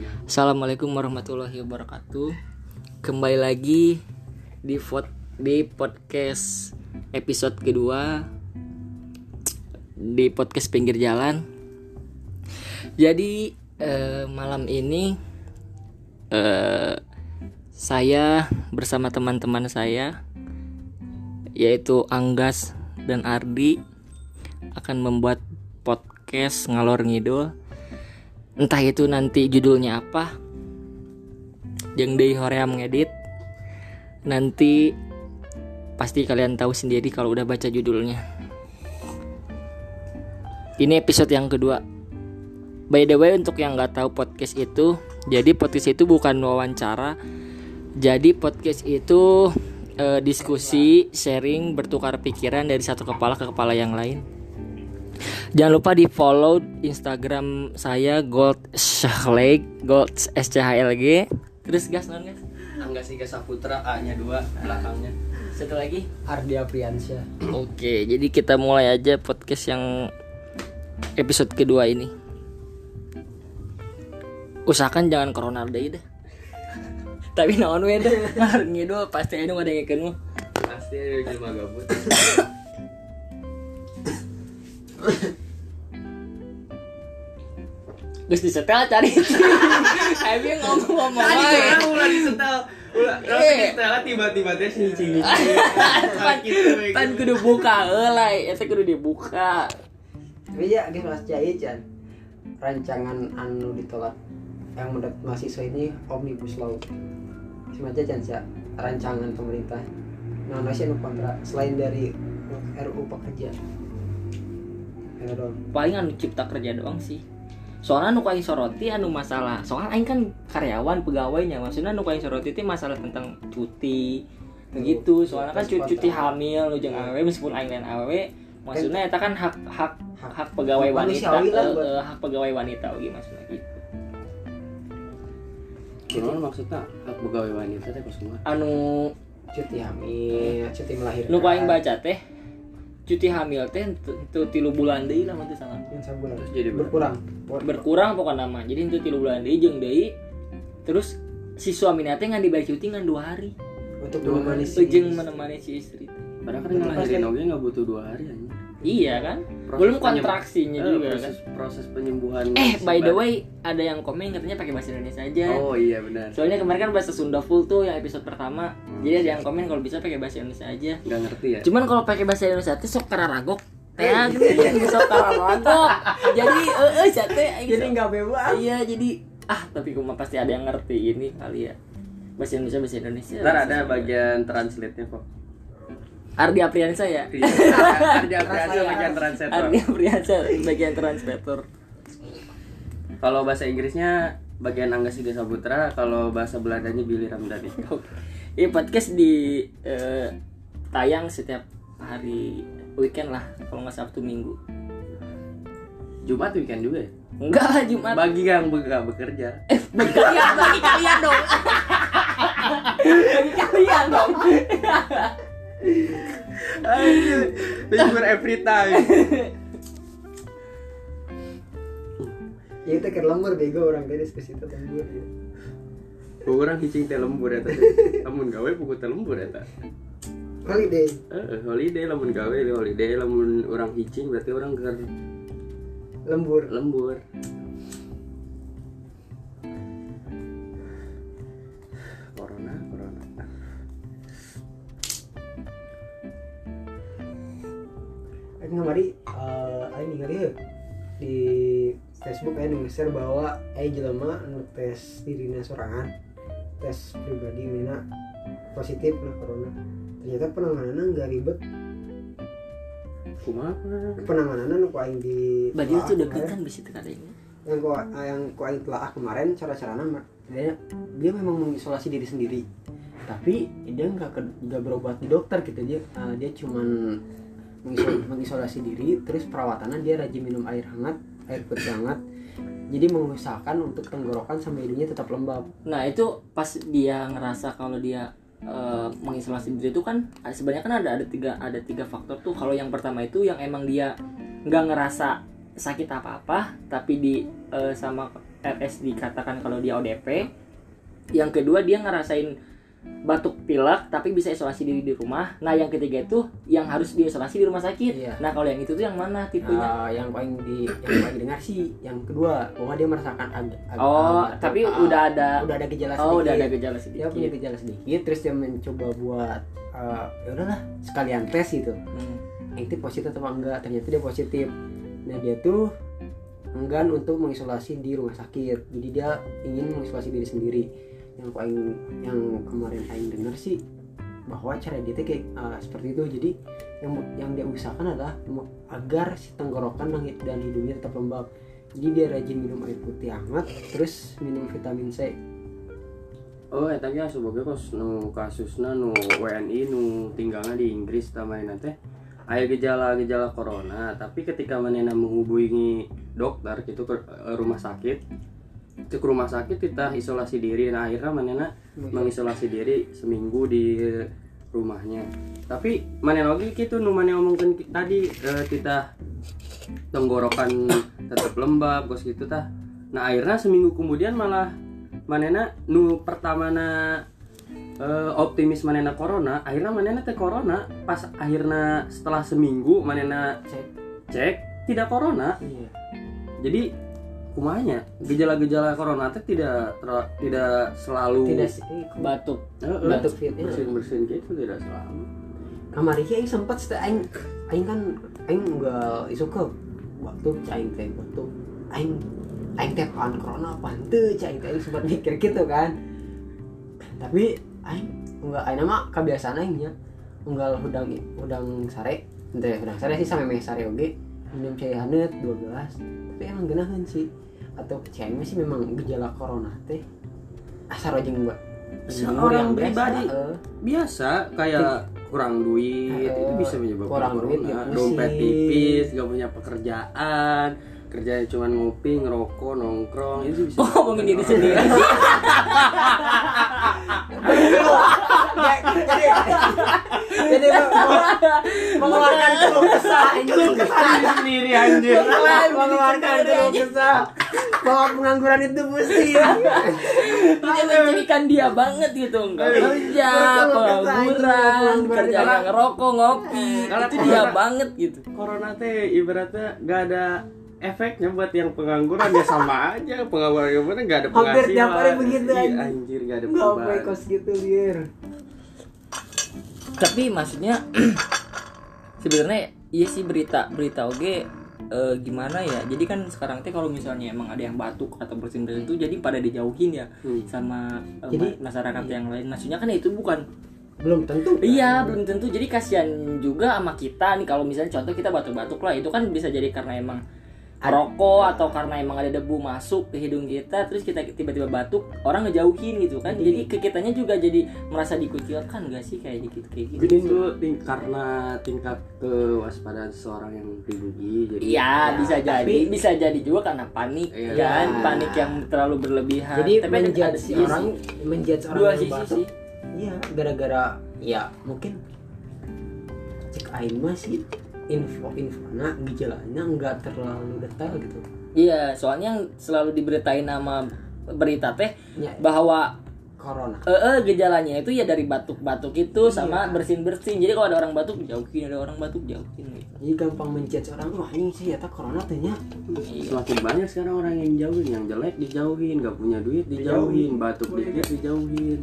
Assalamualaikum warahmatullahi wabarakatuh. Kembali lagi di vot di podcast episode kedua di podcast pinggir jalan. Jadi eh, malam ini eh, saya bersama teman-teman saya yaitu Anggas dan Ardi akan membuat podcast ngalor ngidul entah itu nanti judulnya apa. Yang dari Horea mengedit. Nanti pasti kalian tahu sendiri kalau udah baca judulnya. Ini episode yang kedua. By the way untuk yang nggak tahu podcast itu jadi podcast itu bukan wawancara. Jadi podcast itu eh, diskusi sharing bertukar pikiran dari satu kepala ke kepala yang lain Jangan lupa di follow Instagram saya Gold Shahleg Gold S C H L G. Terus gas non gas. Angga Siga Saputra A nya dua belakangnya Satu lagi. Ardi Apriansyah. Oke, jadi kita mulai aja podcast yang episode kedua ini. Usahakan jangan corona deh deh. Tapi naon we deh. Ngar ngidul pasti anu ada yang mah. pasti ada jelma gabut Terus disetel cari. Abi ngomong-ngomong tadi wae. kan ulah disetel ulah Eh. disetel tiba-tiba teh cicing Pan, pan kudu buka heulai, eta kudu dibuka. Tapi ya geus Mas Cai Chan. Rancangan anu ditolak yang menurut mahasiswa ini omnibus law. Semacam Chan ya rancangan pemerintah. Nah, masih anu kontra selain dari RUU pekerja. Ya dong. Paling anu cipta kerja doang sih. Soalnya anu aing soroti anu masalah. Soalnya aing kan karyawan pegawainya. Maksudnya anu aing soroti itu masalah tentang cuti begitu. Soalnya kan cuti, cuti hamil nu jeung awewe meskipun aing lain awewe maksudnya eta kan hak hak hak, hak pegawai wanita eh, eh, hak pegawai wanita oke maksudnya gitu. gimana maksudnya hak pegawai wanita teh semua Anu Cuti hamil, cuti melahirkan. nu aing baca teh cuti hamil teh itu tilu bulan deui lah sebulan. Terus jadi berkurang. berkurang pokoknya nama. Jadi itu tilu bulan deui jeung deui. Terus si suami teh ngan dibalik cuti ngan dua hari. Untuk menemani Itu jeung menemani si istri teh. padahal kan ngelahirin oge nggak butuh dua hari aja iya kan? Proses belum kontraksinya Eh, juga kan? proses proses penyembuhan eh by the way ada yang komen katanya pakai bahasa Indonesia aja. Oh iya benar. Soalnya kemarin kan bahasa Sunda full tuh yang episode pertama. Hmm. jadi ada yang komen kalau bisa pakai bahasa Indonesia aja. Nggak ngerti ya? Cuman kalau pakai bahasa Indonesia tuh sok kararagok ya gitu sok kararagok jadi eh eh jate Jadi nggak bebas. iya jadi ah tapi kuma pasti ada yang ngerti ini kali ya. Bahasa Indonesia bahasa Indonesia. Ntar ada bagian translate nya kok Ardi Apriansa ya? Iya, ada ada bagian translator. Ardi Apriansa bagian translator. Kalau bahasa Inggrisnya bagian Angga Siga Saputra, kalau bahasa Belandanya Billy Ramdhani. ini podcast di eh, tayang setiap hari weekend lah kalau nggak Sabtu Minggu. Jumat weekend juga ya? enggak lah Jumat. Bagi yang nggak bekerja. bagi kalian bagi kalian dong. Bagi kalian dong Libur every time. Ya itu ke lembur bego orang tadi ke situ lembur ya. Orang hicing teh lembur eta. Lamun gawe buku teh lembur eta. Holiday. Eh, holiday lamun gawe holiday lamun orang hicing berarti orang ke Lembur. lembur. Aing ngamari eh aing ningali heuh di Facebook aya nu share bahwa aya jelema anu tes dirina sorangan tes pribadi mina positif na corona. Ternyata penanganannya nggak ribet. Kumaha? penanganannya nu ku aing di Badi itu deket kemarin. kan bisa tekan ini yang ku yang ku aing telaah kemarin cara carana dia dia memang mengisolasi diri sendiri. Tapi dia nggak nggak berobat di dokter gitu dia eh, dia cuman mengisol- mengisolasi diri terus perawatannya dia rajin minum air hangat air putih hangat. Jadi mengusahakan untuk tenggorokan sama hidungnya tetap lembab. Nah itu pas dia ngerasa kalau dia eh, mengisolasi diri itu kan sebenarnya kan ada ada tiga ada tiga faktor tuh. Kalau yang pertama itu yang emang dia nggak ngerasa sakit apa apa tapi di eh, sama RS dikatakan kalau dia ODP yang kedua dia ngerasain batuk pilek tapi bisa isolasi diri di rumah. Nah yang ketiga itu yang harus diisolasi di rumah sakit. Iya. nah kalau yang itu tuh yang mana tipenya Ah, yang paling di yang paling dengar sih yang kedua bahwa dia merasakan ag, ag- oh ag- tapi ah, udah ada udah ada gejala oh udah ada sedikit. gejala dia sedikit. punya gejala sedikit terus dia mencoba buat eh, ya udahlah sekalian tes gitu. Hmm. itu positif atau enggak? Ternyata dia positif. Nah dia tuh enggan untuk mengisolasi di rumah sakit. Jadi dia ingin mengisolasi diri sendiri yang paling yang kemarin Aing dengar sih bahwa cara dia kayak eh, seperti itu. Jadi yang yang dia usahakan adalah agar si tenggorokan dan, dan hidungnya tetap lembab. Jadi dia rajin minum air putih hangat terus minum vitamin C. Oh, eta ge sebagai kos nu kasusna nu WNI nu tinggalnya di Inggris tambahin teh. Aya gejala-gejala corona, tapi ketika manena menghubungi dokter gitu ke rumah sakit ke rumah sakit kita isolasi diri. Nah akhirnya manena mengisolasi diri seminggu di rumahnya. Tapi manena lagi gitu nu manena omongkeun ki- tadi eh, kita tenggorokan tetap lembab kos gitu tah. Nah akhirnya seminggu kemudian malah manena nu pertama na eh, optimis manena corona akhirnya manena teh corona. Pas akhirnya setelah seminggu manena cek. cek tidak corona. Iya. Jadi kumanya. Gejala-gejala corona teh tidak ter- tidak selalu tidak sih eh, batuk. Batuk bersin bersin gitu tidak selalu. Kamari aing sempat setelah aing aing kan aing enggak isu ke waktu aing teh waktu. Aing aing teh pan corona henteu cai teh aing sempat mikir gitu kan. Tapi aing enggak aing mah kebiasaan aing nya. Unggal hudang hudang sare teh hudang sare sih sampai meh sare oge. Minum cai haneut 12 tapi emang geunaheun sih. Atau mah sih memang gejala corona teh asal aja enggak Seorang pribadi. eh. biasa kayak kurang duit Eh, itu bisa menyebabkan kurang corona. duit, ya dompet tipis gak punya pekerjaan kerjanya cuma ngopi ngerokok nongkrong itu bisa oh ngomongin diri sendiri jadi jadi mengeluarkan keluh kesah keluh kesah sendiri anjir mengeluarkan keluh kesah. Bahwa pengangguran itu pusing Ini menjadikan dia banget gitu nggak kerja pengangguran kerja ngerokok ngopi. Itu dia corona- banget gitu. Corona teh ibaratnya gak ada efeknya buat yang pengangguran ya sama aja. Pengangguran yang bener gak ada Hampir penghasilan. tiap hari begitu, Iya, anjing. anjir gak ada nggak perubahan boleh kos gitu biar tapi maksudnya sebenarnya iya sih berita berita oke eh, gimana ya? Jadi kan sekarang teh kalau misalnya emang ada yang batuk atau bersin bersin itu jadi pada dijauhin ya Hmm. sama eh, Jadi- ma- masyarakat yang lain. Maksudnya kan itu bukan belum tentu. Kan? Iya belum tentu. Jadi kasihan juga sama kita nih. Kalau misalnya contoh kita batuk-batuk lah itu kan bisa jadi karena emang rokok atau karena emang ada debu masuk ke hidung kita terus kita tiba-tiba batuk orang ngejauhin gitu kan. Jadi ke kitanya juga jadi merasa dikucilkan gak sih kayak gitu kayak gitu? Itu ting- karena tingkat kewaspadaan seseorang yang tinggi jadi Iya Ya, bisa jadi tapi- bisa jadi juga karena panik Iya. kan Ya. panik yang terlalu berlebihan. Jadi tapi ada, ada menjudge sih. orang menjudge orang dua yang sisi batuk? sih. Iya gara-gara ya mungkin cek aing mah sih info. Infona gejalanya nggak terlalu detail gitu. Iya soalnya yang selalu diberitain nama berita teh ya bahwa corona. Eh eh, gejalanya itu ya dari batuk-batuk itu sama Iya. bersin-bersin. Jadi kalau ada orang batuk jauhin, ada orang batuk jauhin gitu. jadi gampang menjudge orang wah ini sih ya corona tuh nya semakin banyak sekarang orang yang jauhin yang jelek dijauhin gak punya duit dijauhin. batuk dikit dijauhin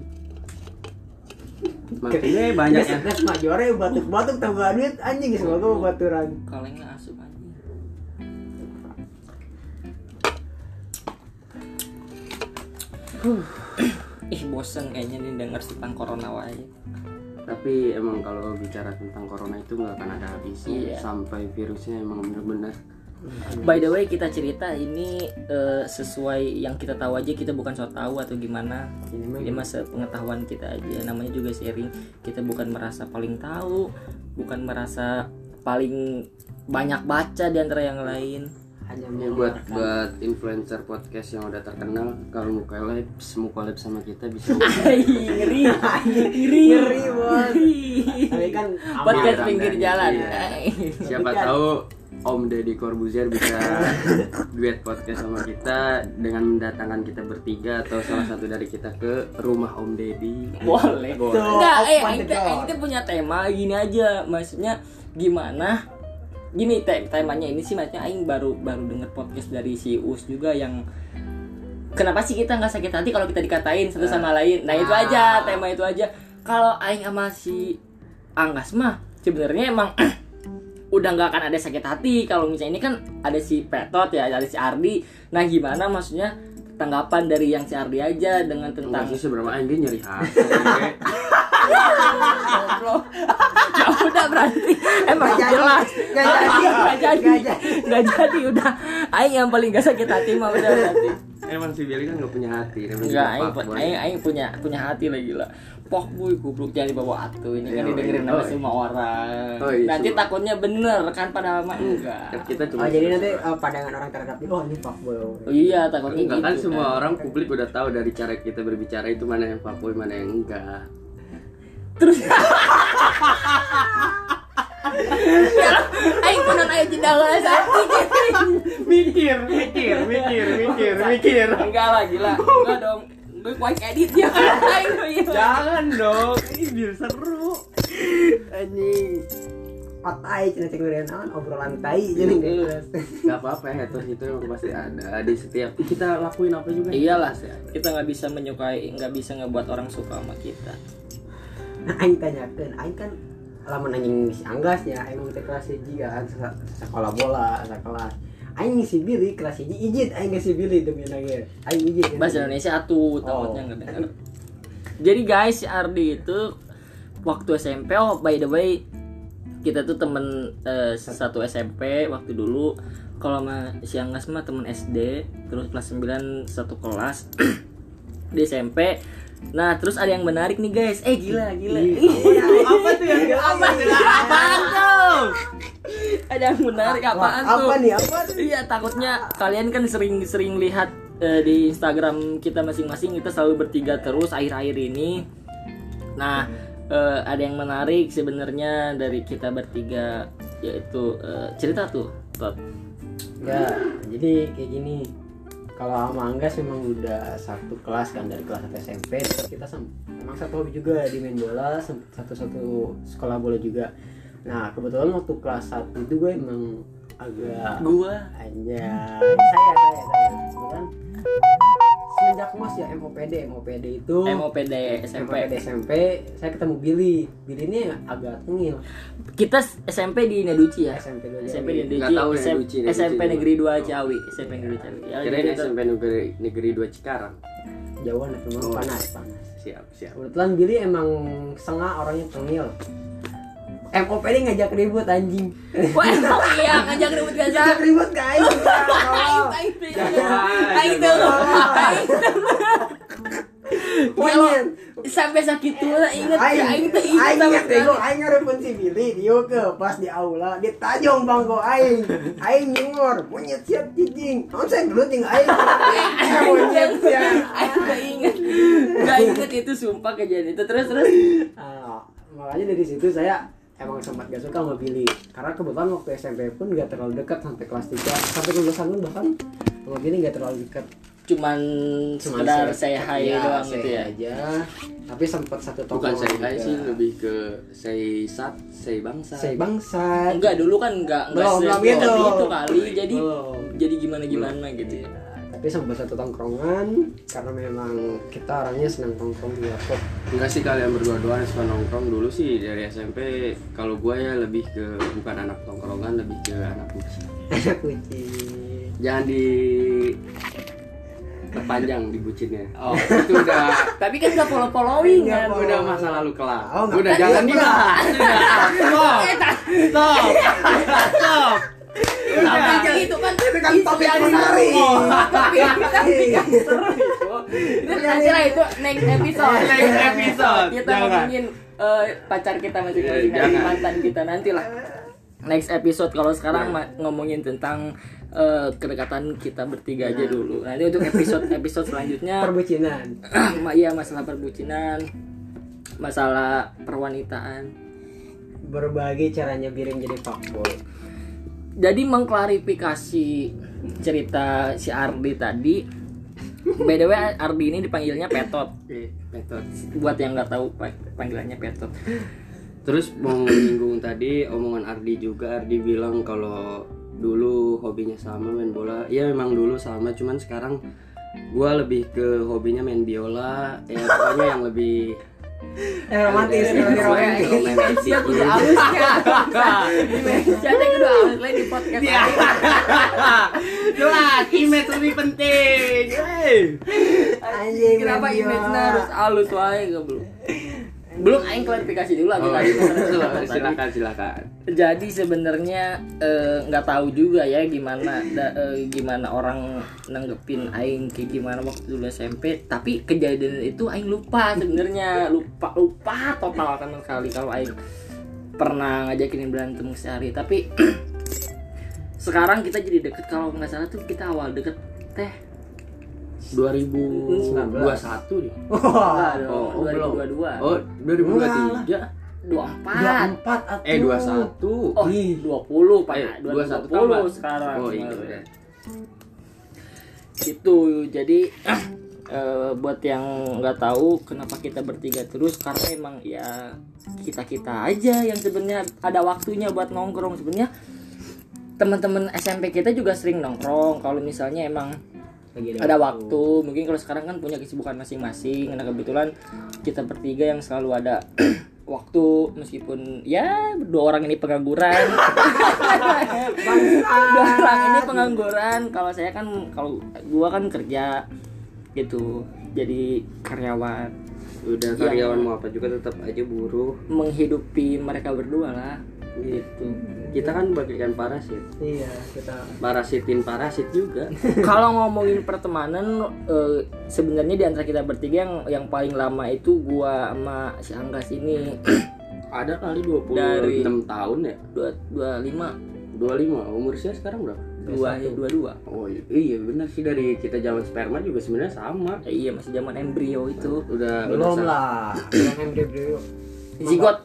makanya banyak yang Nes majore batuk-batuk tambah duit anjing semoga mau baturan Kalengnya asup aja. Ih bosen kayaknya nih denger tentang corona wae. tapi emang kalau bicara tentang corona itu nggak akan ada habisnya Iya. sampai virusnya emang bener-bener By the way kita cerita ini eh, sesuai yang kita tahu aja kita bukan so tahu atau gimana. ini mah Ini masa pengetahuan kita aja namanya juga sharing. Kita bukan merasa paling tahu, bukan merasa paling banyak baca di antara yang lain. Hanya ya buat buat influencer podcast yang udah terkenal kalau mau collab mau collab sama kita bisa. Ngeri. Ngeri. Ngeri, tapi kan podcast pinggir jalan. Iya. Siapa tahu Om Deddy Corbuzier bisa duet podcast sama kita dengan mendatangkan kita bertiga atau salah satu dari kita ke rumah Om Deddy. boleh Boleh. enggak eh door. aing teh punya tema gini aja. Maksudnya gimana gini te temanya ini sih maksudnya aing baru baru denger podcast dari si Us juga yang kenapa sih kita nggak sakit hati kalau kita dikatain satu sama lain? Nah itu aja tema itu aja. Kalau aing sama si Anggas mah sebenarnya emang udah nggak akan ada sakit hati. Kalau misalnya ini kan ada si Petot ya ada si Ardi. Nah gimana maksudnya tanggapan dari yang si Ardi aja dengan tentang sih sebenarnya Aing dia nyeri hati. Ya udah berarti emang jadi. jelas Nggak jadi. nggak jadi Nggak jadi. jadi udah aing yang paling gak sakit hati mah udah berarti Emang si Billy kan gak punya hati. namanya enggak juga aing, aing aing punya punya hati lagi lah pok boy goblok jangan dibawa atuh ini kan Iya, didengerin iya. sama Oh, iya. semua orang Oh, iya, nanti semua. takutnya bener kan pada mah enggak Kan kita cuma Oh, jadi nanti eh, pandangan orang terhadap dia, oh ini fuckboy. Oh, iya takutnya Enggak kan gitu semua orang publik udah tahu dari cara kita berbicara itu mana yang fuckboy mana yang enggak. Pun ayo jeda lah satu mikir, mikir, mikir, mikir, mikir. enggak lah gila enggak dong gue kuat edit ya. Jangan dong, ini biar seru. Anjing. Patai cina cek naon obrolan tai jadi nggak apa-apa ya, haters itu emang pasti ada di setiap kita lakuin apa juga. iyalah kita nggak bisa menyukai nggak bisa ngebuat orang suka sama kita Nah, aing tanyakeun, aing kan lamun anjing si Anggas ya, aing teh kelas hiji kan sekolah bola, sekelas. Aing ngisi Billy kelas hiji ijit aing ngisi Billy demi nage. Aing ijit. bahasa Indonesia atuh takutnya nggak dengar jadi guys si Ardi itu waktu SMP oh by the way kita tuh temen eh, satu SMP waktu dulu kalau sama si Anggas mah temen SD terus kelas 9 satu kelas di SMP nah terus ada yang menarik nih guys eh gila gila apa tuh yang apa apaan tuh ada yang menarik apaan tuh Apa nih? Apa tuh? Iya takutnya kalian kan sering-sering lihat eh, di Instagram kita masing-masing kita selalu bertiga terus akhir-akhir ini. Nah eh, ada yang menarik sebenarnya dari kita bertiga yaitu eh, cerita tuh. Tot. Ya, jadi kayak gini. Kalau sama Anggas memang udah satu kelas kan dari kelas 1 SMP terus kita memang satu hobi juga di main bola satu-satu sekolah bola juga. Nah kebetulan waktu kelas 1 itu gue emang agak Gua. Aja saya saya saya. Kebetulan semenjak mas ya MOPD MOPD itu MOPD SMP. MOPD SMP saya ketemu Billy Billy ini agak tengil Kita SMP di Neduci ya. SMP dulu SMP di Nggak Neduci. tahu SM Neduci, Neduci SMP. Negeri 2 Ciawi. SMP Negeri Ciawi. Ya, Kirain jadi kita- SMP Negeri, Negeri 2 Cikarang. itu memang Oh. panas panas Siap, siap. kebetulan Billy emang sengah orangnya tengil MOPD ngajak ribut anjing. Wah, emang iya ngajak ribut biasa. ngajak ribut guys Aing aing. Aing. Aing sampai sakit tuh lah inget ya aing tuh inget aing ingat bego. aing ngarepun si Billy dia ke pas di aula di tajong bangko aing. Aing nyengor monyet siap cicing naon saya dulu tinggal aing? Monyet siap. Aing gak inget. Gak inget itu sumpah kejadian itu. Terus terus. Ah, makanya dari situ saya emang sempat gak suka sama Billy karena kebetulan waktu SMP pun gak terlalu dekat sampai kelas 3 sampai lulusan pun bahkan sama Billy gak terlalu dekat Cuman Cuman sekedar saya- saya hai iya, doang gitu ya. aja tapi sempat satu Bukan tongkrongan saya hai juga. sih, lebih ke saya sat, saya bangsa. say bangsa Enggak dulu kan enggak enggak Belum, belum gitu. itu kali. Jadi Belum. jadi gimana gimana gitu ya. Tapi sempat satu tongkrongan karena memang kita orangnya senang tongkrong di warkop Enggak sih kalian berdua doang yang suka nongkrong dulu sih dari SMP kalau gua ya lebih ke bukan anak tongkrongan lebih ke anak kucing. anak kucing Jangan di terpanjang di bucinnya. Oh, itu udah Tapi kan follow-following Nggak kan. follow. udah masa lalu kelar. Oh, udah jangan iya, dibahas. Udah. Stop. Stop. Stop. Tapi itu kan itu kan topik yang menarik. Tapi tapi yang seru itu. Itu nanti lah itu next episode. Next episode. Kita Jangan. ngomongin eh, pacar kita masing-masing mantan kita nanti lah. Next episode kalau sekarang ngomongin tentang eh, kedekatan kita bertiga aja dulu. Nanti untuk episode episode selanjutnya perbucinan iya masalah perbucinan, masalah perwanitaan. berbagai caranya biar jadi fuckboy jadi mengklarifikasi cerita si Ardi tadi by the way Ardi ini dipanggilnya Petot Oke, metode. buat yang nggak tahu pa- panggilannya Petot Terus mau menyinggung tadi omongan Ardi juga Ardi bilang kalau dulu hobinya sama main bola. Ya memang dulu sama, cuman sekarang gua lebih ke hobinya main biola. Ya pokoknya yang lebih Eh, romantis, Iya, lebih iya, romantis. romantis. Siap udah halusnya Jadi udah halus lagi di podcast Iya. Jelas, image lebih penting. Anjing, Kenapa image harus halus wae gak belum? Aing klarifikasi dulu lagi Oh, tadi. silakan, silakan, silakan. Jadi sebenarnya eh, nggak tahu juga ya gimana da- eh, gimana orang nanggepin aing kayak gimana waktu dulu SMP. Tapi kejadian itu aing lupa sebenarnya lupa lupa total sama sekali kalau aing pernah ngajakin berantem sehari. Tapi sekarang kita jadi deket kalau nggak salah tuh kita awal deket teh 2021 nih. Wah, Enggak Oh, oh, belum. 2022 Oh, 2023. 24 24 atuh. Eh, 21. Oh, Ih. 20 Pak. Eh, 2020 21 tambah. sekarang. Oh, iya. bener. Itu jadi eh, buat yang nggak tahu kenapa kita bertiga terus karena emang ya kita kita aja yang sebenarnya ada waktunya buat nongkrong sebenarnya teman-teman SMP kita juga sering nongkrong kalau misalnya emang Lagi ada waktu. mungkin kalau sekarang kan punya kesibukan masing-masing. Nah kebetulan kita bertiga yang selalu ada waktu meskipun ya dua orang ini pengangguran. Dua orang ini pengangguran. Kalau saya kan kalau gua kan kerja gitu. Jadi karyawan. Udah Yang- karyawan mau apa juga tetap aja buruh. menghidupi mereka berdua lah gitu Kita kan bagikan parasit. Iya, kita Parasitin parasit juga. kalau ngomongin pertemanan eh, sebenarnya di antara kita bertiga yang yang paling lama itu gua sama si Anggas ini Ada kali 26 Dari- tahun ya? dua dua lima 25. Umur saya sekarang berapa? dua ya dua dua Oh iya, iya benar sih dari kita zaman sperma juga sebenarnya sama. Eh, iya masih zaman embrio itu Udah belum lah. Belum embrio. zigot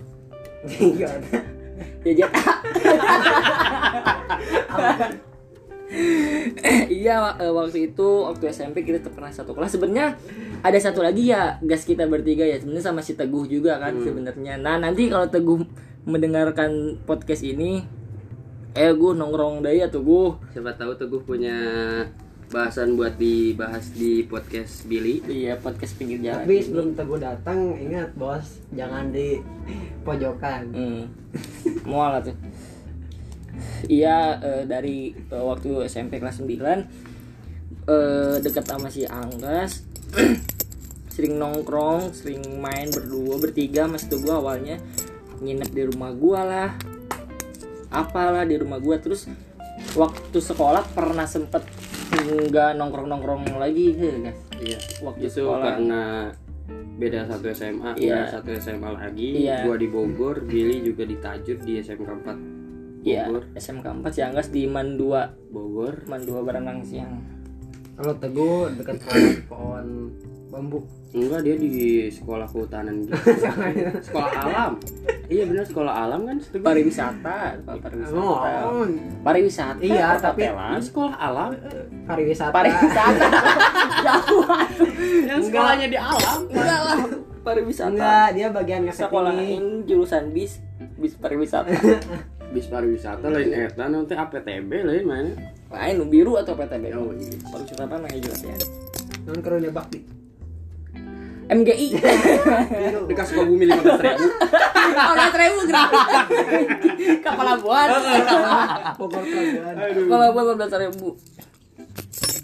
Iya. Jajet iya eh, waktu itu waktu SMP kita tuh pernah satu kelas. Sebenarnya ada satu lagi ya gas kita bertiga ya. Sebenarnya sama si Teguh juga kan sebenarnya. Nah nanti kalau Teguh mendengarkan podcast ini eh gue nongkrong deh ya Teguh Siapa tahu Teguh punya bahasan buat dibahas di podcast Billy. iya podcast pinggir jalan Tapi sebelum Teguh datang, ingat bos, jangan di pojokan. Hmm. Mual lah tuh. Iya eh, dari eh, waktu SMP kelas 9 eh dekat sama si Anggas sering nongkrong, sering main berdua, bertiga mas tuh gua awalnya nginep di rumah gua lah. Apalah di rumah gua terus waktu sekolah pernah sempet nggak nongkrong-nongkrong lagi he, guys. Iya. Waktu Itu sekolah. karena beda satu SMA, Iya. beda satu SMA lagi. Iya. Gua di Bogor, Billy juga di Tajur di SMK 4 Iya, Bogor. SMK 4 si Anggas di Man 2 Bogor. Man 2 Baranang Siang. Kalau Teguh dekat pohon, pohon bambu. Enggak, dia di sekolah kehutanan gitu. sekolah alam. Iya benar sekolah alam kan Teguh. pariwisata pariwisata Oh, pariwisata Iya, tapi- sekolah alam pariwisata. pariwisata jauh yang sekolahnya di alam. enggak lah pariwisata Enggak, dia bagian sekolah ngesek ini. jurusan bis bis pariwisata Bis pariwisata lain eta nanti APTB lain mana? lain nu biru atau PTB Oh iya. pariwisata apa namanya jelas ya Non karunya bakti. MGI Dikasih ke bumi 15 ribu. orang ribu gratis. Ke pelabuhan Bogor pelabuhan. empat belas ribu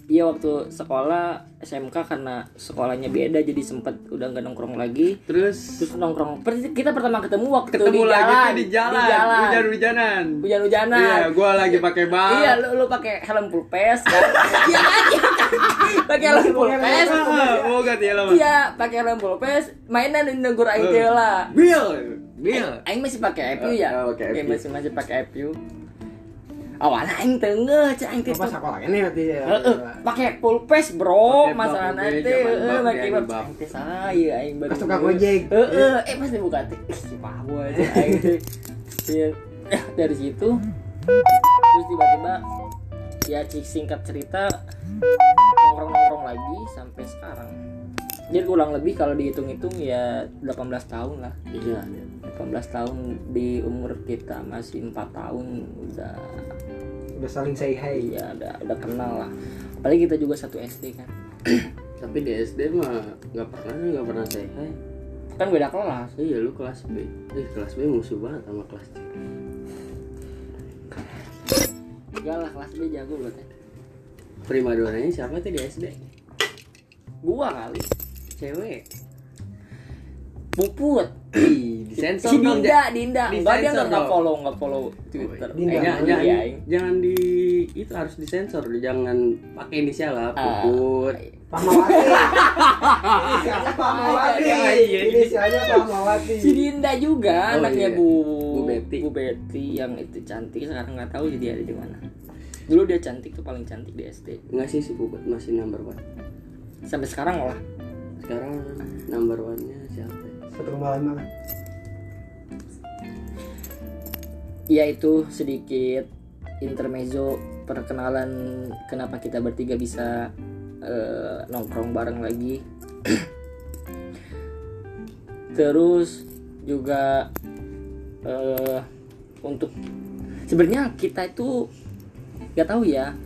Iya waktu sekolah SMK karena sekolahnya beda jadi sempet udah nggak nongkrong lagi. Terus? Terus nongkrong. Kita pertama ketemu waktu di ketemu lagi jalan. di jalan, di jalan. hujan-hujanan. hujan-hujanan. Iya, gua lagi pakai bal. iya lu, lu pakai helm full face kan? Iya iya. Pakai helm full face. Oh, ganti lama. iya pakai helm full face. Mainan di negur aing teh lah. Bill, Bill. aing masih pakai EPU ya? Oh, oke, Aing EPU. masih masih pakai EPU awalnya aing tengah cah aing Apa sekolah ini nanti? Heeh, pakai face bro masalah nanti heeh pakai ya, bab aing teh saya aing baru Pas suka gojek. heeh eh pas dibuka teh aja aing teh Iya. Eh, dari situ terus tiba-tiba ya cik singkat cerita nongkrong-nongkrong lagi sampai sekarang jadi kurang lebih kalau dihitung-hitung ya 18 tahun lah. Iya. 18 tahun di umur kita masih empat tahun udah udah saling say hi. Ya udah udah kenal lah. Apalagi kita juga satu SD kan. Tapi di SD mah nggak pernah nggak pernah say hi. Kan beda kelas. Iya lu kelas B. Eh kelas B musuh banget sama kelas C. Enggak lah kelas B jago berarti prima donanya siapa tuh di SD gua kali cewek. Puput. Ih, disensor si dong, Dinda Dinda. Di enggak dia nggak follow nggak follow Twitter. Dinda. Eh, jangan, jangan, iya. jangan di itu harus disensor. Jangan pakai inisial lah Ah. puput. Pamawati. Inisialnya Pamawati. Iya, iya. inisialnya Pamawati. Si Dinda juga Oh, anaknya iya. Bu Bu Betty. Bu Betty yang itu cantik. Sekarang nggak tahu jadi ada di mana. Dulu dia cantik tuh paling cantik di SD nggak sih si puput masih number one. Sampai sekarang lah sekarang number one nya siapa? Satu koma lima kan ya itu sedikit intermezzo perkenalan kenapa kita bertiga bisa eh, nongkrong bareng lagi. Terus juga eh, untuk sebenarnya kita itu nggak tahu ya.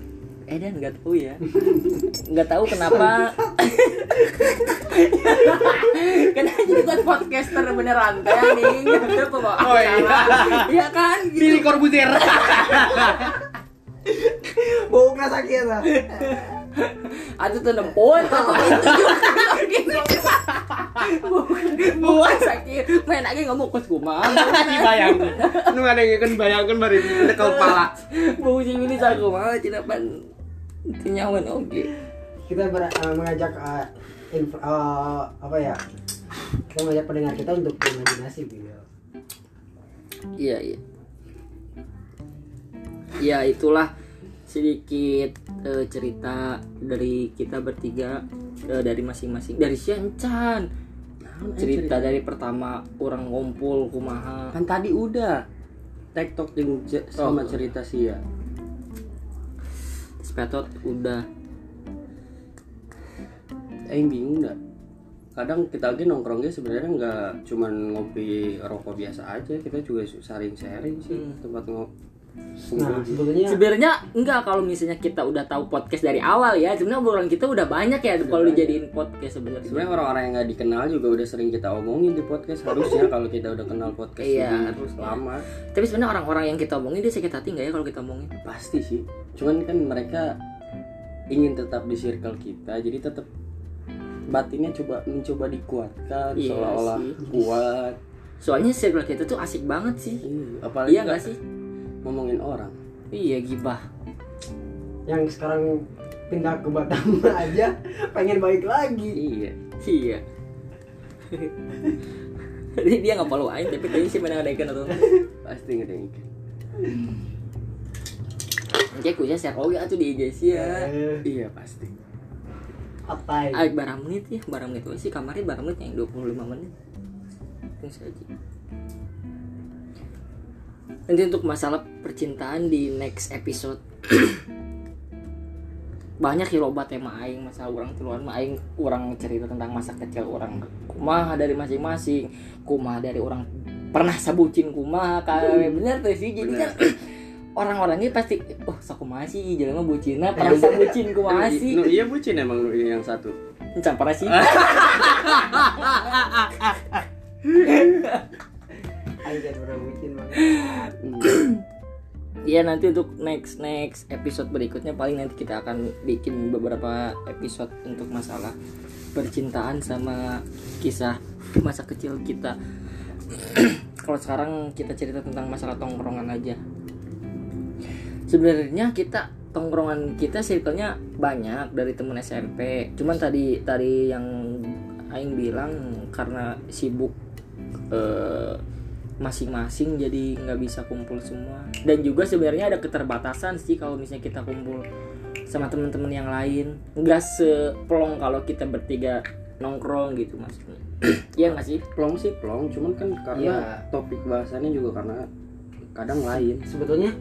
Eh dan nggak tahu ya. Nggak tahu kenapa kenapa jadi buat podcaster beneran kayak nih oh iya. Iya kan? Gitu. Corbuzier. Bau nggak sakit lah Aduh tuh nempon apa itu juga bukan sakit main lagi ngomong kos kumang dibayangkan nu ada yang kan bayangkan bari di kepala bau sih ini saku mah cina pan tinyawan oke. Kita eh, mengajak eh, inf- eh, apa ya kita mengajak pendengar kita untuk berimajinasi gitu. Iya iya. Ya itulah sedikit eh, cerita dari kita bertiga eh, dari masing-masing. Dari Siancan cerita dari pertama orang ngumpul kumaha. Kan tadi udah TikTok jeung ce- sama Oh. cerita sia. Spetot udah Aing bingung dah kadang kita lagi nongkrongnya sebenarnya nggak cuman ngopi rokok biasa aja kita juga saring sharing sih Hmm. tempat ngopi nah sebetulnya sebenarnya enggak kalau misalnya kita udah tahu podcast dari awal ya sebenarnya obrolan kita udah banyak ya kalau banyak. dijadiin podcast sebenarnya sebenarnya orang-orang yang nggak dikenal juga udah sering kita omongin di podcast harusnya kalau kita udah kenal podcast Iya, harusnya. lama tapi sebenarnya orang-orang yang kita omongin dia sakit hati nggak ya kalau kita omongin pasti sih cuman kan mereka ingin tetap di circle kita jadi tetap batinnya coba mencoba dikuatkan Iya seolah-olah kuat. Soalnya circle kita tuh asik banget sih. Iya, apalagi iya nggak nggak sih? ngomongin orang. Iya gibah. Yang sekarang pindah ke Batam aja pengen balik lagi. Iya iya. Jadi dia nggak follow aing tapi kayaknya sih mana ada ikan atau pasti ngedengin Kayak kuya share oke atuh di IG sih ya. Eh, iya pasti apa Ah, barang menit ya, barang menit sih kamarnya barang menit yang 25 menit. Itu saja. Nanti untuk masalah percintaan di next episode. Banyak ya loba tema aing masalah orang keluar mah aing orang cerita tentang masa kecil orang. Kumaha dari masing-masing. Kumaha dari orang pernah sabucin kumaha kayak bener tuh sih jadi kan orang-orang ini pasti oh sakumaha sih jalan mah bucina pernah sabucin kumaha sih Nu, iya bucin emang nu yang satu Encan parah sih. jangan pernah bucin banget Hmm. Iya nanti untuk next next episode berikutnya paling nanti kita akan bikin beberapa episode untuk masalah percintaan sama kisah masa kecil kita. Kalau sekarang kita cerita tentang masalah tongkrongan aja. Sebenarnya kita tongkrongan kita circle-nya banyak dari temen SMP. Cuman tadi tadi yang Aing bilang karena sibuk eh, masing-masing jadi nggak bisa kumpul semua dan juga sebenarnya ada keterbatasan sih kalau misalnya kita kumpul sama teman-teman yang lain nggak seplong kalau kita bertiga nongkrong gitu maksudnya Iya nggak sih plong sih plong cuman kan karena Iya. topik bahasannya juga karena kadang lain. Sebetulnya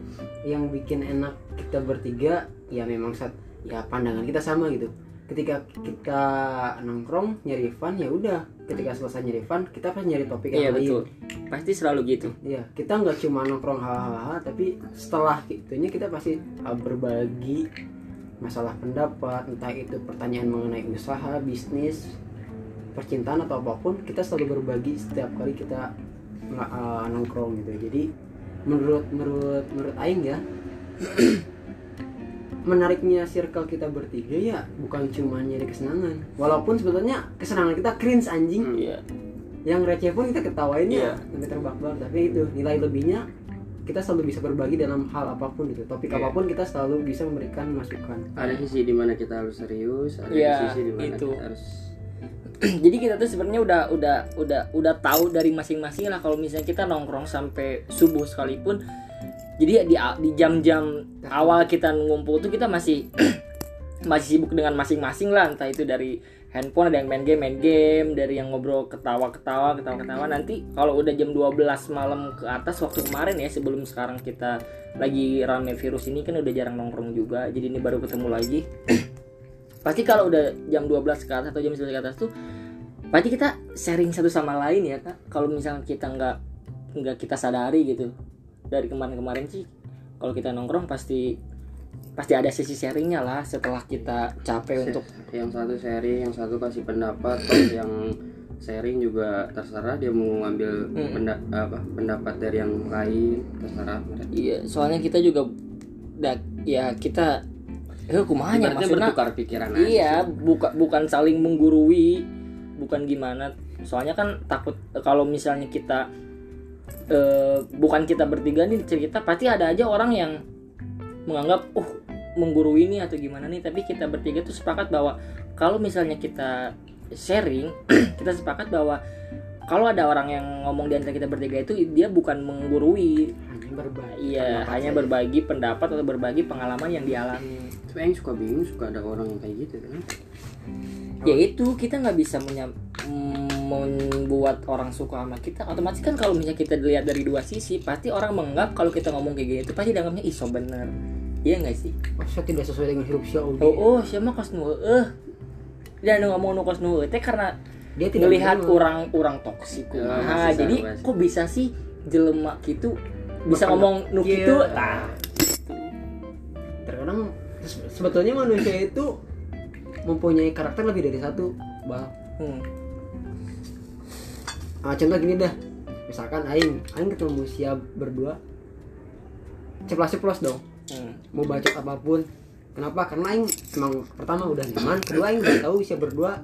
yang bikin enak kita bertiga ya memang saat ya pandangan kita sama gitu. Ketika kita nongkrong nyari fun ya udah. Ketika selesai nyari fun kita pasti nyari topik iya yang lain. betul. Pasti selalu gitu. Iya, kita nggak cuma nongkrong hahaha, tapi setelah itunya kita pasti uh, berbagi masalah pendapat, entah itu pertanyaan mengenai usaha, bisnis, percintaan atau apa pun, kita selalu berbagi setiap kali kita uh, nongkrong gitu. Jadi menurut menurut menurut Aing ya, menariknya circle kita bertiga ya bukan cuma nyari kesenangan, walaupun sebetulnya kesenangan kita cringe anjing iya yang receh pun kita ketawain Iya. ya sampai terbak-bak tapi itu nilai lebihnya kita selalu bisa berbagi dalam hal apa pun gitu topik Iya. apa pun kita selalu bisa memberikan masukan ada sisi di mana kita harus serius ada Iya, sisi di mana itu. kita harus jadi kita tuh sebenarnya udah udah udah udah tahu dari masing-masing lah. Kalau misalnya kita nongkrong sampai subuh sekalipun jadi di di jam-jam awal kita ngumpul tuh kita masih masih sibuk dengan masing-masing lah. Entah itu dari handphone ada yang main game main game. Dari yang ngobrol ketawa-ketawa ketawa-ketawa. Nanti kalau udah jam 12 malam ke atas waktu kemarin ya sebelum sekarang kita lagi rame virus ini kan udah jarang nongkrong juga. Jadi ini baru ketemu lagi pasti kalau udah jam 12 ke atas atau jam 11 ke atas tuh pasti kita sharing satu sama lain ya kak kalau misalnya kita nggak nggak kita sadari gitu dari kemarin-kemarin sih kalau kita nongkrong pasti pasti ada sesi sharingnya lah setelah kita capek untuk yang satu sharing yang satu kasih pendapat yang sharing juga terserah dia mau ngambil Hmm. penda- apa pendapat dari yang lain terserah iya soalnya kita juga da, ya kita eh kumanya maksudnya bertukar pikiran aja iya sih. buka, bukan saling menggurui bukan gimana. Soalnya kan takut eh, kalau misalnya kita eh, bukan kita bertiga nih cerita pasti ada aja orang yang menganggap uh menggurui ini atau gimana nih. Tapi kita bertiga tuh sepakat bahwa kalau misalnya kita sharing kita sepakat bahwa kalau ada orang yang ngomong di antara kita bertiga itu dia bukan menggurui. Hanya berbagi iya hanya berbagi pendapat atau berbagi pengalaman yang dialami Tapi yang suka bingung suka ada orang yang kayak gitu kan? Ya itu kita nggak bisa menyam- membuat orang suka sama kita. Otomatis kan kalau misalnya kita dilihat dari dua sisi pasti orang menganggap kalau kita ngomong kayak gini itu pasti dianggapnya iso bener. Iya nggak sih? Oh, saya tidak sesuai dengan hidup Xiaomi oh oh siapa kos nu eh. Dan ngomong nu kos nu teh karena dia tidak melihat menerima. orang orang toksik Ya, kumaha. masih jadi kok bisa sih jelema gitu bisa ngomong nu Iya. gitu? Nah terkadang sebetulnya manusia itu mempunyai karakter lebih dari satu bal hmm. ah, contoh gini dah. Misalkan Aing Aing ketemu siap berdua. Ceplos ceplos dong. Hmm. mau bacot apa pun. Kenapa? Karena Aing emang pertama udah nyaman kedua Aing nggak tahu siap berdua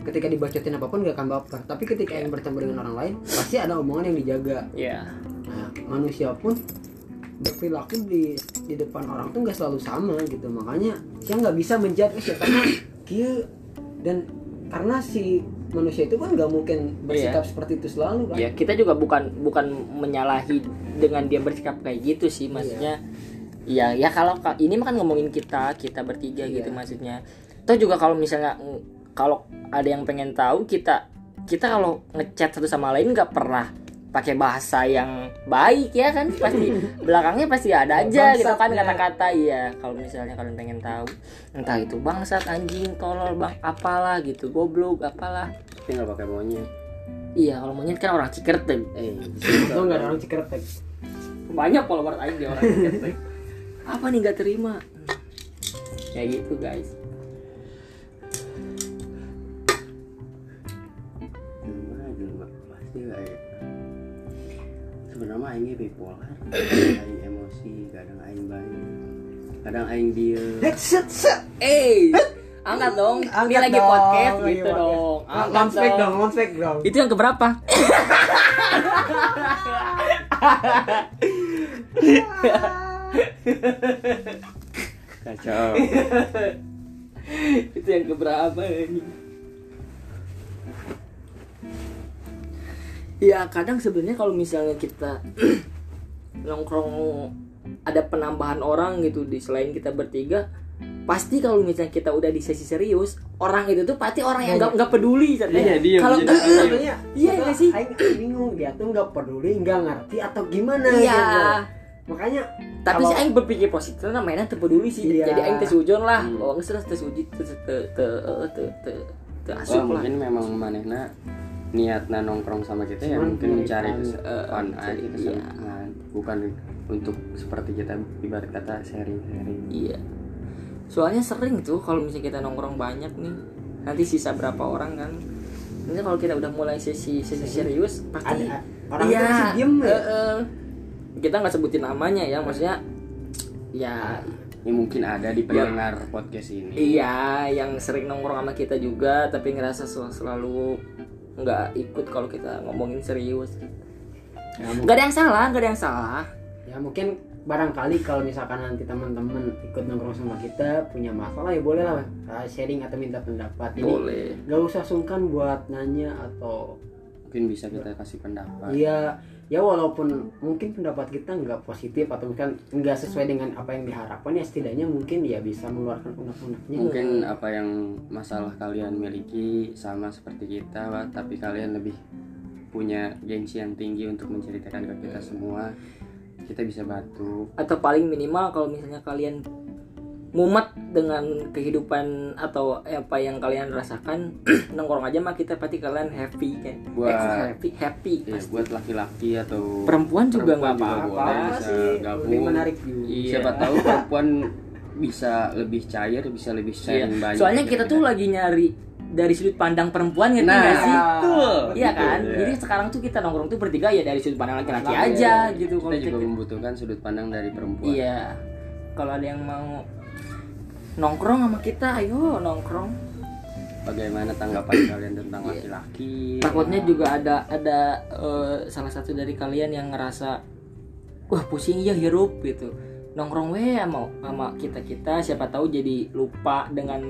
ketika dibacotin apa pun gak akan baper. Tapi ketika Aing bertemu dengan orang lain pasti ada omongan yang dijaga. Ya nah manusia pun berperilaku di di depan orang tuh nggak selalu sama gitu. Makanya saya nggak bisa menjudge siapa kia dan karena si manusia itu kan nggak mungkin bersikap seperti itu selalu kan? Ya kita juga bukan bukan menyalahi dengan dia bersikap kayak gitu sih. Maksudnya ya ya kalau ka- ini mah kan ngomongin kita kita bertiga Iya. gitu maksudnya. Toh juga kalau misalnya kalau ada yang pengen tahu kita kita kalau ngechat satu sama lain nggak pernah pakai bahasa yang baik ya kan? Pasti belakangnya pasti ada aja gitu kan Bangsat, ya. kata-kata. Iya kalau misalnya kalian pengen tahu entah itu bangsat anjing tolol bang apalah gitu goblok apalah. Tapi nggak pakai monyet. Iya kalau monyet kan orang cikerteg eh itu nggak orang cikertek banyak follower di orang Cikertek. apa nih nggak terima? Kayak gitu guys. Gimana gimana? Pasti lah ya sebenarnya aingnya bipolar aing emosi kadang aing baik kadang aing diem. Set set. Eh angkat dong. Ini Angkat lagi dong, podcast gitu dong. Angkat Monspek dong. monspek dong. Itu yang keberapa? Kacau. Itu yang keberapa ini ya kadang sebenarnya kalau misalnya kita nongkrong ada penambahan orang gitu di selain kita bertiga pasti kalau misalnya kita udah di sesi serius orang itu tuh pasti orang yang nggak nggak peduli Iya, diem, kalau Iya nggak sih? Aing bingung dia tuh nggak peduli, nggak ngerti atau gimana iya gitu. Makanya tapi Kalau- sih aing berpikir positif karena mainan terpeduli sih Iya. jadi aing tes ujon lah Hmm. oh nggak tes uji tes te te te te te Wah, asup lah mungkin memang manehna niatna nongkrong sama kita ya Cuman mungkin mencari mencari, kes- eh, fun mencari, aja iya. kesenangan bukan untuk seperti kita ibarat kata sharing-sharing. Iya. Soalnya sering tuh kalau misalnya kita nongkrong banyak nih nanti sisa berapa orang kan? Ini kalau kita udah mulai sesi sesi serius pasti ada orang iya, tuh masih diem ya. eh, eh. kita nggak sebutin namanya ya maksudnya ya. Ya mungkin ada di pendengar podcast ini. Iya yang sering nongkrong sama kita juga tapi ngerasa sel- selalu nggak ikut kalau kita ngomongin serius. Ya, nggak ada yang salah nggak ada yang salah. Ya mungkin barangkali kalau misalkan nanti teman-teman ikut nongkrong sama kita punya masalah ya boleh lah uh, sharing atau minta pendapat. Jadi boleh. nggak usah sungkan buat nanya atau mungkin bisa kita kasih pendapat. Iya ya walaupun mungkin pendapat kita nggak positif atau mungkin nggak sesuai dengan apa yang diharapkan ya setidaknya mungkin ya bisa mengeluarkan unek-uneknya mungkin apa yang masalah kalian miliki sama seperti kita Wak, tapi kalian lebih punya gengsi yang tinggi untuk menceritakan ke kita semua. Kita bisa bantu. Atau paling minimal kalau misalnya kalian mumet dengan kehidupan atau apa yang kalian rasakan nongkrong aja mah kita pasti kalian happy kan Buat- Eh, happy happy ya, pasti. buat laki-laki atau perempuan juga nggak apa-apa sih gabung. menarik juga Iya. siapa tahu perempuan bisa lebih cair bisa lebih Iya. sharing banyak soalnya gitu kita tuh lagi nyari dari sudut pandang perempuan ngerti Nah, sih betul. Iya Betul, kan, iya. jadi sekarang tuh kita nongkrong tuh bertiga ya dari sudut pandang laki-laki Iya, aja iya. gitu. kita Kalau juga kita- membutuhkan sudut pandang dari perempuan Iya, kalau ada yang mau nongkrong sama kita, ayo nongkrong. bagaimana tanggapan kalian tentang Iya. laki-laki Takutnya juga ada ada eh, salah satu dari kalian yang ngerasa wah pusing ya hirup gitu. Nongkrong we sama sama kita kita siapa tahu jadi lupa dengan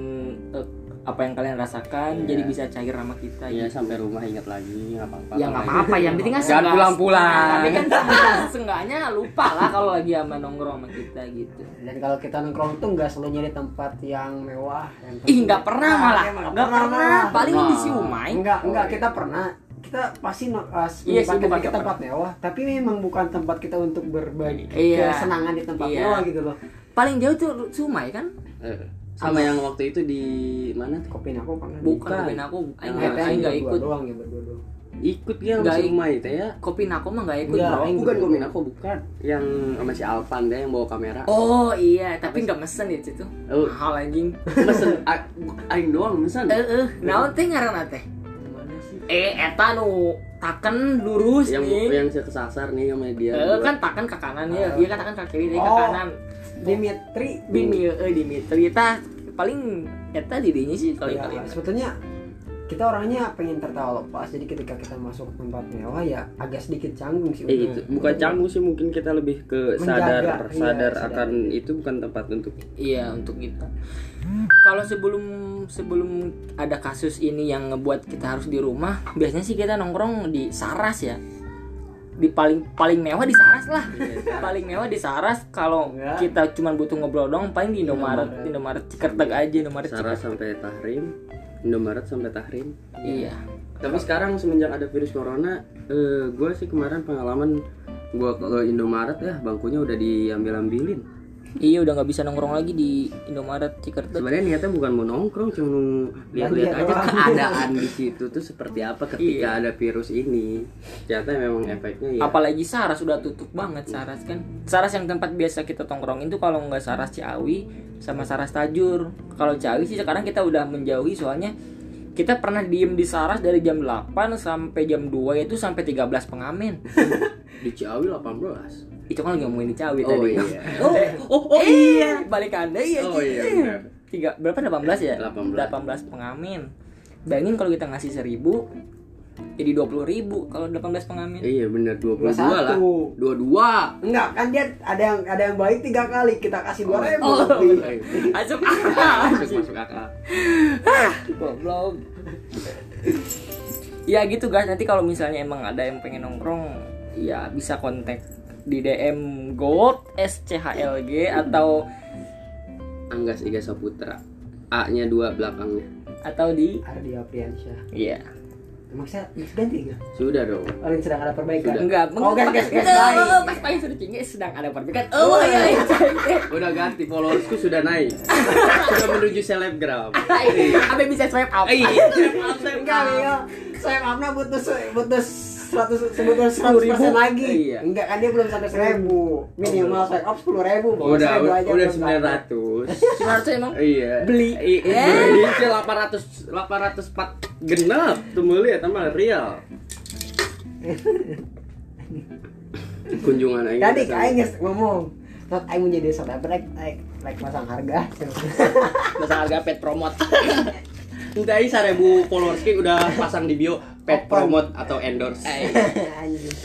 eh, apa yang kalian rasakan, Iya. jadi bisa cair sama kita. Iya gitu. sampai rumah ingat lagi nggak apa-apa Ya nggak apa-apa, yang penting kan Jangan pulang-pulang. Tapi kan seenggak- seenggaknya lupa lah kalau lagi sama nongkrong sama kita gitu. dan kalau kita nongkrong tuh nggak selalu nyari tempat yang mewah yang Ih nggak pernah malah, emang nggak pernah. malah. Paling Pernah. di Siumai. enggak enggak kita pernah kita pasti no, uh, Iya sih, bukan nggak tempat mewah tapi memang bukan tempat kita untuk berbagi Iya. kesenangan di tempat Iya. mewah gitu loh Paling jauh tuh Sumai kan? Eh, sama yang waktu itu di mana tuh kopi aku pernah Bukan, Bukan. kopi aku, aing Yang nggak Kita aing nggak berdua ikut. doang ya berdua doang ikut dia Nggak sama si. Umay teh ya Kopi aku mah nggak ikut Nggak, bro. bukan Gomin aku bukan yang sama si Alpan deh yang bawa kamera Oh iya, tapi nggak mesen ya itu. Oh. Mahal anjing. mesen aing doang mesen Eh eh, naon teh ngaranna teh? Eh eta nu taken lurus yang nih. yang saya kesasar nih sama dia Eh kan taken ke kanan ya, Ah. dia kan taken ke kiri, dia ke Oh. kanan. Dimitri Bini eh Dimitri eta paling eta dirinya sih kali Ya, kali. sebetulnya kita orangnya pengen tertawa lepas jadi ketika kita masuk ke tempat mewah ya agak sedikit canggung sih Eh, untuk- itu bukan canggung sih mungkin kita lebih ke Menjaga, sadar iya, sadar sadar. akan itu bukan tempat untuk Iya untuk kita. Kalau sebelum sebelum ada kasus ini yang ngebuat kita harus di rumah, biasanya sih kita nongkrong di Saras ya. Di paling paling mewah di Saras lah. paling mewah di Saras. Kalau kita cuma butuh ngobrol dong, paling di Indomaret, di Indomaret Cikerteg aja, Indomaret Cikerteg. sampai Tahrim Indomaret sampai Tahrim Iya. tapi sekarang semenjak ada virus corona eh, gue sih kemarin pengalaman gue ke Indomaret ya bangkunya udah diambil ambilin Iya udah nggak bisa nongkrong lagi di Indomaret Cikertek. sebenarnya niatnya bukan mau nongkrong cuma mau lihat-lihat Lihat aja keadaan di situ tuh seperti apa ketika Iya. ada virus ini ternyata memang efeknya ya Apalagi Saras sudah tutup banget Saras kan. Saras yang tempat biasa kita tongkrongin tuh kalau nggak Saras Ciawi sama Saras Tajur. Kalau Ciawi sih sekarang kita udah menjauhi soalnya kita pernah diem di Saras dari jam 8 sampai jam 2 itu sampai 13 pengamen. di Ciawi 18 itu kan lagi ngomongin di Ciawi oh tadi. iya Oh, oh, oh iya, balik anda iya. Oh, iya, benar. Tiga berapa 18 ya? 18. 18 pengamen. Bayangin kalau kita ngasih 1000 jadi 20 ribu kalau 18 pengamen. iya bener 22 lah. 21. 22 enggak kan dia ada yang ada yang baik tiga kali kita kasih dua ribu. Oh. lebih. Masuk masuk masuk akal. Goblok. ya gitu guys, nanti kalau misalnya emang ada yang pengen nongkrong, ya bisa kontak di DM Gold SCHLG atau Anggas Iga Saputra. A nya dua belakangnya. Atau di Ardi Apriansyah. Iya emang saya ganti gak? sudah dong. Paling sedang ada perbaikan. Sudah. enggak Oh, gas, gas, gas, Tuh, baik. pas paling sudah tinggi sedang ada perbaikan. Oh iya iya. Udah ganti followersku sudah naik. Sudah menuju selebgram. Abe bisa swipe up. Iya Enggak, Mio. Saya maafnya butuh se- butuh seratus sebutuh seratus persen lagi. Iya. Enggak kan dia belum sampai seribu. Minimal saya up sepuluh ribu. Udah seribu udah, aja udah sembilan ratus cuma harusnya emang iya Beli. I- Eh. beli sih delapan ratus delapan ratus empat genap tuh mulia tambah real kunjungan aing Tadi aing geus ngomong. Saat aing menjadi selebgram, aing like pasang harga. masa harga pet promote Entah ini seribu followers udah pasang di bio pet Open. promote atau endorse. Anjing.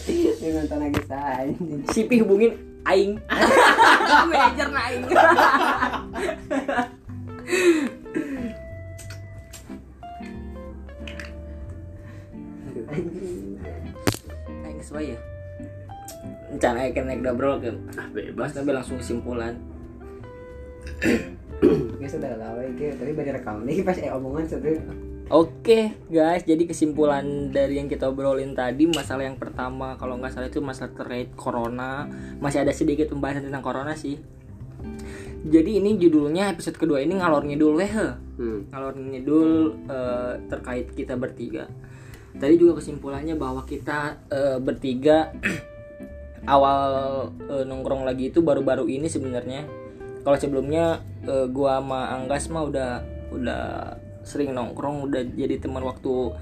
Dia nonton lagi saya. anjing. Sipi hubungin aing manajer na aing aing sesuai ya rencana aing naik double ke Ah bebas. Nabi langsung kesimpulan Ya sudah lah, tapi bari rekam nih pas eh omongan satu. Oke guys, jadi kesimpulan dari yang kita obrolin tadi masalah yang pertama kalau nggak salah itu masalah terkait corona masih ada sedikit pembahasan tentang corona sih. Jadi ini judulnya episode kedua ini ngalor ngidul weh. Hmm. ngalor ngidul eh, terkait kita bertiga. Tadi juga kesimpulannya bahwa kita eh, bertiga awal eh, nongkrong lagi itu baru-baru ini sebenarnya. Kalau sebelumnya gua sama Anggas mah udah udah sering nongkrong, udah jadi teman waktu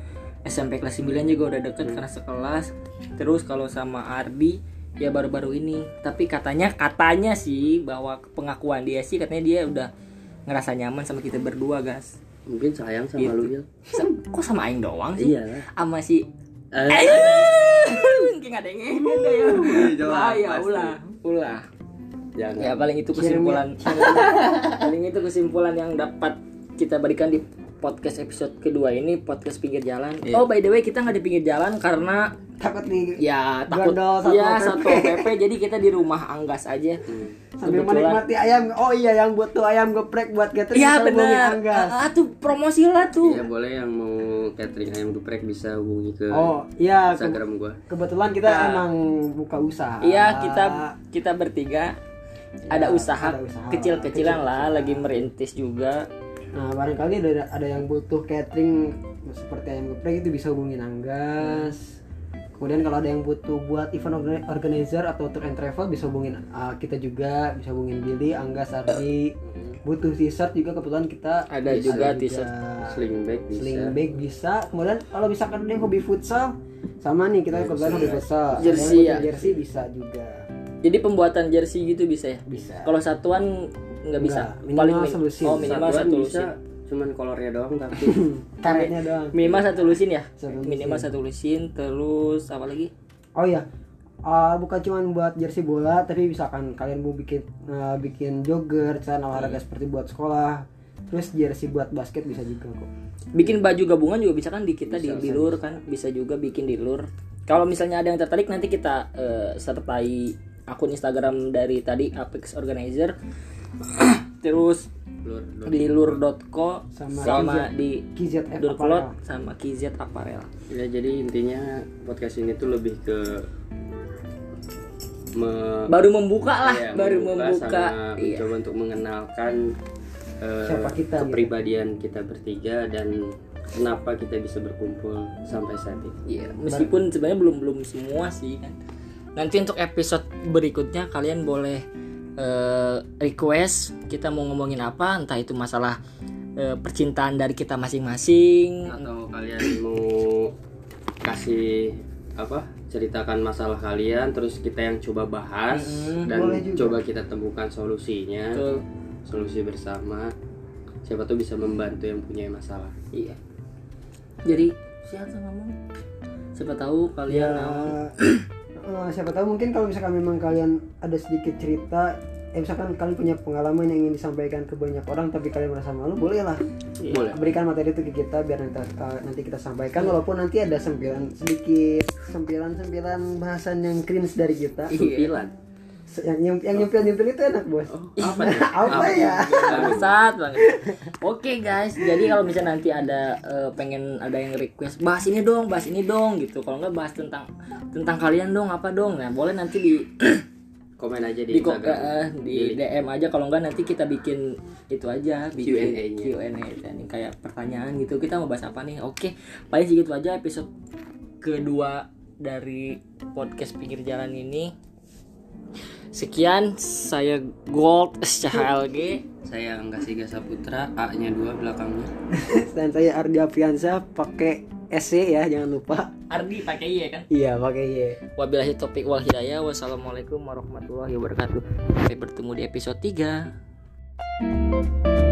SMP kelas 9 juga udah deket karena sekelas. Terus kalau sama Ardi ya baru-baru ini. Tapi katanya katanya sih bahwa pengakuan dia sih katanya dia udah ngerasa nyaman sama kita berdua, guys. Mungkin sayang sama Gitu. lu ya. Sa- Kok sama aing doang sih? Iya. Sama si Eh, Mungkin ada yang deh ya. Wah, ya ulah, ulah. jangan. Ya paling itu kesimpulan. paling itu kesimpulan yang dapat kita berikan di podcast episode kedua ini podcast pinggir jalan. Iya. Oh by the way kita nggak di pinggir jalan karena Takut nih ya takut Gondol ya satu PP jadi kita di rumah Anggas aja. Hmm. sambil Kebetulan- menikmati ayam. Oh iya yang butuh ayam geprek buat catering Iya benar. Anggas. Ah, tuh promosi lah tuh. Iya boleh yang mau catering ayam geprek bisa hubungi ke Oh iya ke- Instagram gua. kebetulan kita Nah. emang buka usaha. Iya kita kita bertiga ada Ya, usaha, ada usaha. kecil-kecilan lah lagi merintis juga. Nah barangkali ada ada yang butuh catering seperti ayam geprek itu bisa hubungin Anggas. Kemudian kalau ada yang butuh buat event orga- organizer atau tour and travel bisa hubungin uh, kita juga, bisa hubungin Billy, Anggas, Ardi. Butuh t-shirt juga kebetulan kita Ada bisa juga t-shirt. Sling bag bisa. sling bag bisa. Kemudian kalau misalkan ada yang hobi futsal sama nih kita kebetulan hobi futsal. Jersey ya. Jersey bisa juga. Jadi pembuatan jersey gitu bisa ya? Bisa. Kalau satuan nggak bisa. Minimal min- selusin. Oh minimal Satuan satu bisa, lusin. cuman kolornya doang tapi Karetnya doang. Minimal satu lusin ya? Satu lusin. Minimal satu lusin. Terus apa lagi? Oh iya, Uh, bukan cuma buat jersey bola, tapi misalkan kalian mau bikin uh, bikin jogger, celana olahraga seperti buat sekolah, terus jersey buat basket bisa juga kok. Bikin baju gabungan juga bisa kan di kita di, Bisa, di lur kan bisa juga bikin di lur. Kalau misalnya ada yang tertarik nanti kita eh, sertai akun Instagram dari tadi Apex Organizer. Terus lur, lur. di lur.co Sama sama, KZ. di KZF Durklot Apparel. sama KZ Apparel. Ya jadi intinya podcast ini tuh lebih ke me- Baru membuka lah, Iya, baru membuka. sama Iya. mencoba untuk mengenalkan eh, Siapa kita, gitu. kepribadian kita bertiga dan kenapa kita bisa berkumpul sampai saat ini. Iya, meskipun sebenarnya belum belum semua sih kan. Nanti untuk episode berikutnya kalian boleh eh, request kita mau ngomongin apa, entah itu masalah eh, percintaan dari kita masing-masing. Atau kalian mau kasih apa? Ceritakan masalah kalian terus kita yang coba bahas Mm-mm, dan coba kita temukan solusinya. Betul. Solusi bersama. Siapa tuh bisa membantu yang punya masalah. Iya. Jadi siapa ngomong? Siapa tahu kalian Ya, mau uh, siapa tahu mungkin kalau misalkan memang kalian ada sedikit cerita, eh misalkan kalian punya pengalaman yang ingin disampaikan ke banyak orang tapi kalian merasa malu, boleh lah. Iya. Boleh. Berikan materi itu ke kita biar nanti, uh, nanti kita sampaikan walaupun nanti ada sempilan sedikit sempilan sempilan bahasan yang cringe dari kita. Iya. Yang yang yang nyempil nyempil itu enak bos apa nih? apa ya Bangsat banget. Oke guys, jadi kalau misalnya nanti ada eh, pengen ada yang request bahas ini dong, bahas ini dong gitu. Kalau nggak bahas tentang tentang kalian dong apa dong. Nah, boleh nanti di komen aja di, di, Instagram eh, di DM aja kalau nggak nanti kita bikin itu aja bikin Q&A-nya. Q&A dan kayak pertanyaan gitu. Kita mau bahas apa nih? Oke, paling segitu aja episode kedua dari podcast pinggir jalan ini. Sekian, saya Gold SCHLG. saya Angga Siga Saputra A nya dua belakangnya dan saya Ardi Apriansa pakai SC ya jangan lupa Ardi pakai iya kan? iya pakai Y Wabillahi topik wal hidayah. Wassalamualaikum warahmatullahi wabarakatuh. Sampai bertemu di episode 3.